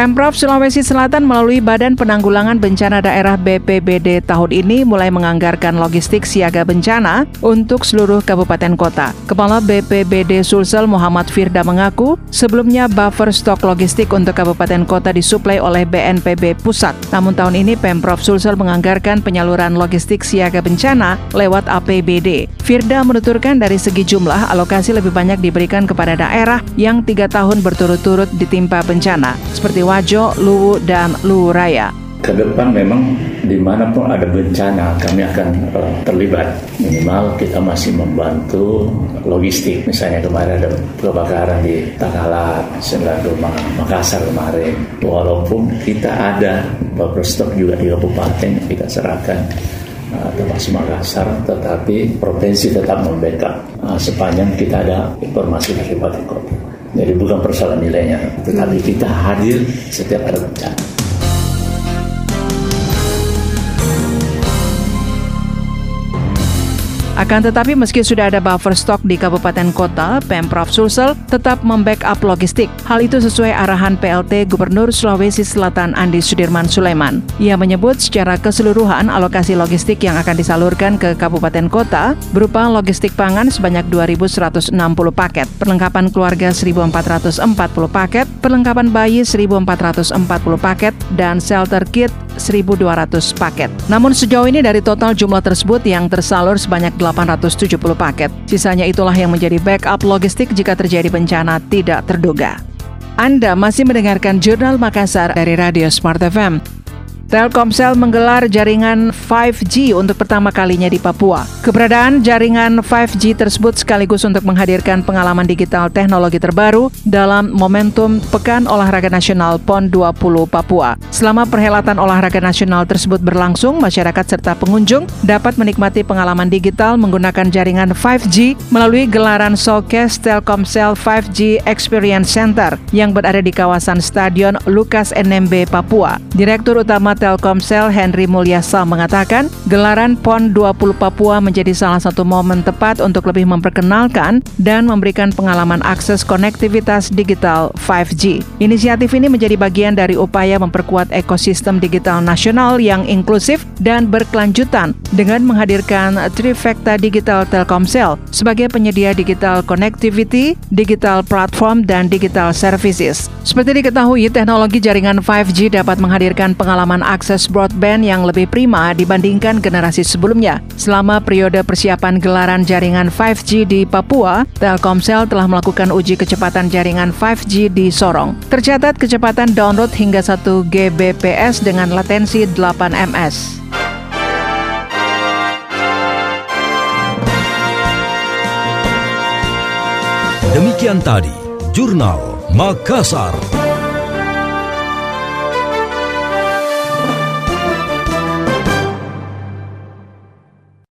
Pemprov Sulawesi Selatan melalui Badan Penanggulangan Bencana Daerah BPBD tahun ini mulai menganggarkan logistik siaga bencana untuk seluruh kabupaten kota. Kepala BPBD Sulsel Muhammad Firda mengaku, sebelumnya buffer stok logistik untuk kabupaten kota disuplai oleh BNPB Pusat. Namun tahun ini Pemprov Sulsel menganggarkan penyaluran logistik siaga bencana lewat APBD. Firda menuturkan dari segi jumlah, alokasi lebih banyak diberikan kepada daerah yang tiga tahun berturut-turut ditimpa bencana, seperti Wajo, Luwu, dan Luwu Raya. Ke depan memang di mana pun ada bencana kami akan uh, terlibat. Minimal kita masih membantu logistik. Misalnya kemarin ada kebakaran di Takalar, Rumah, Makassar kemarin. Walaupun kita ada beberapa stok juga di kabupaten kita serahkan uh, termasuk Makassar, tetapi provinsi tetap membackup uh, sepanjang kita ada informasi dari Kabupaten Kota. Jadi bukan persoalan nilainya, tetapi kita hadir setiap ada bencana. Akan tetapi meski sudah ada buffer stok di kabupaten kota, Pemprov Sulsel tetap membackup logistik. Hal itu sesuai arahan PLT Gubernur Sulawesi Selatan Andi Sudirman Sulaiman. Ia menyebut secara keseluruhan alokasi logistik yang akan disalurkan ke kabupaten kota berupa logistik pangan sebanyak 2.160 paket, perlengkapan keluarga 1.440 paket, perlengkapan bayi 1.440 paket, dan shelter kit 1.200 paket. Namun sejauh ini dari total jumlah tersebut yang tersalur sebanyak 870 paket. Sisanya itulah yang menjadi backup logistik jika terjadi bencana tidak terduga. Anda masih mendengarkan Jurnal Makassar dari Radio Smart FM. Telkomsel menggelar jaringan 5G untuk pertama kalinya di Papua. Keberadaan jaringan 5G tersebut sekaligus untuk menghadirkan pengalaman digital teknologi terbaru dalam momentum Pekan Olahraga Nasional PON 20 Papua. Selama perhelatan olahraga nasional tersebut berlangsung, masyarakat serta pengunjung dapat menikmati pengalaman digital menggunakan jaringan 5G melalui gelaran showcase Telkomsel 5G Experience Center yang berada di kawasan Stadion Lukas NMB Papua. Direktur Utama Telkomsel Henry Mulyasa mengatakan, gelaran PON 20 Papua menjadi salah satu momen tepat untuk lebih memperkenalkan dan memberikan pengalaman akses konektivitas digital 5G. Inisiatif ini menjadi bagian dari upaya memperkuat ekosistem digital nasional yang inklusif dan berkelanjutan dengan menghadirkan Trifecta Digital Telkomsel sebagai penyedia digital connectivity, digital platform, dan digital services. Seperti diketahui, teknologi jaringan 5G dapat menghadirkan pengalaman akses broadband yang lebih prima dibandingkan generasi sebelumnya. Selama periode persiapan gelaran jaringan 5G di Papua, Telkomsel telah melakukan uji kecepatan jaringan 5G di Sorong. Tercatat kecepatan download hingga 1 Gbps dengan latensi 8 ms. Demikian tadi, Jurnal Makassar.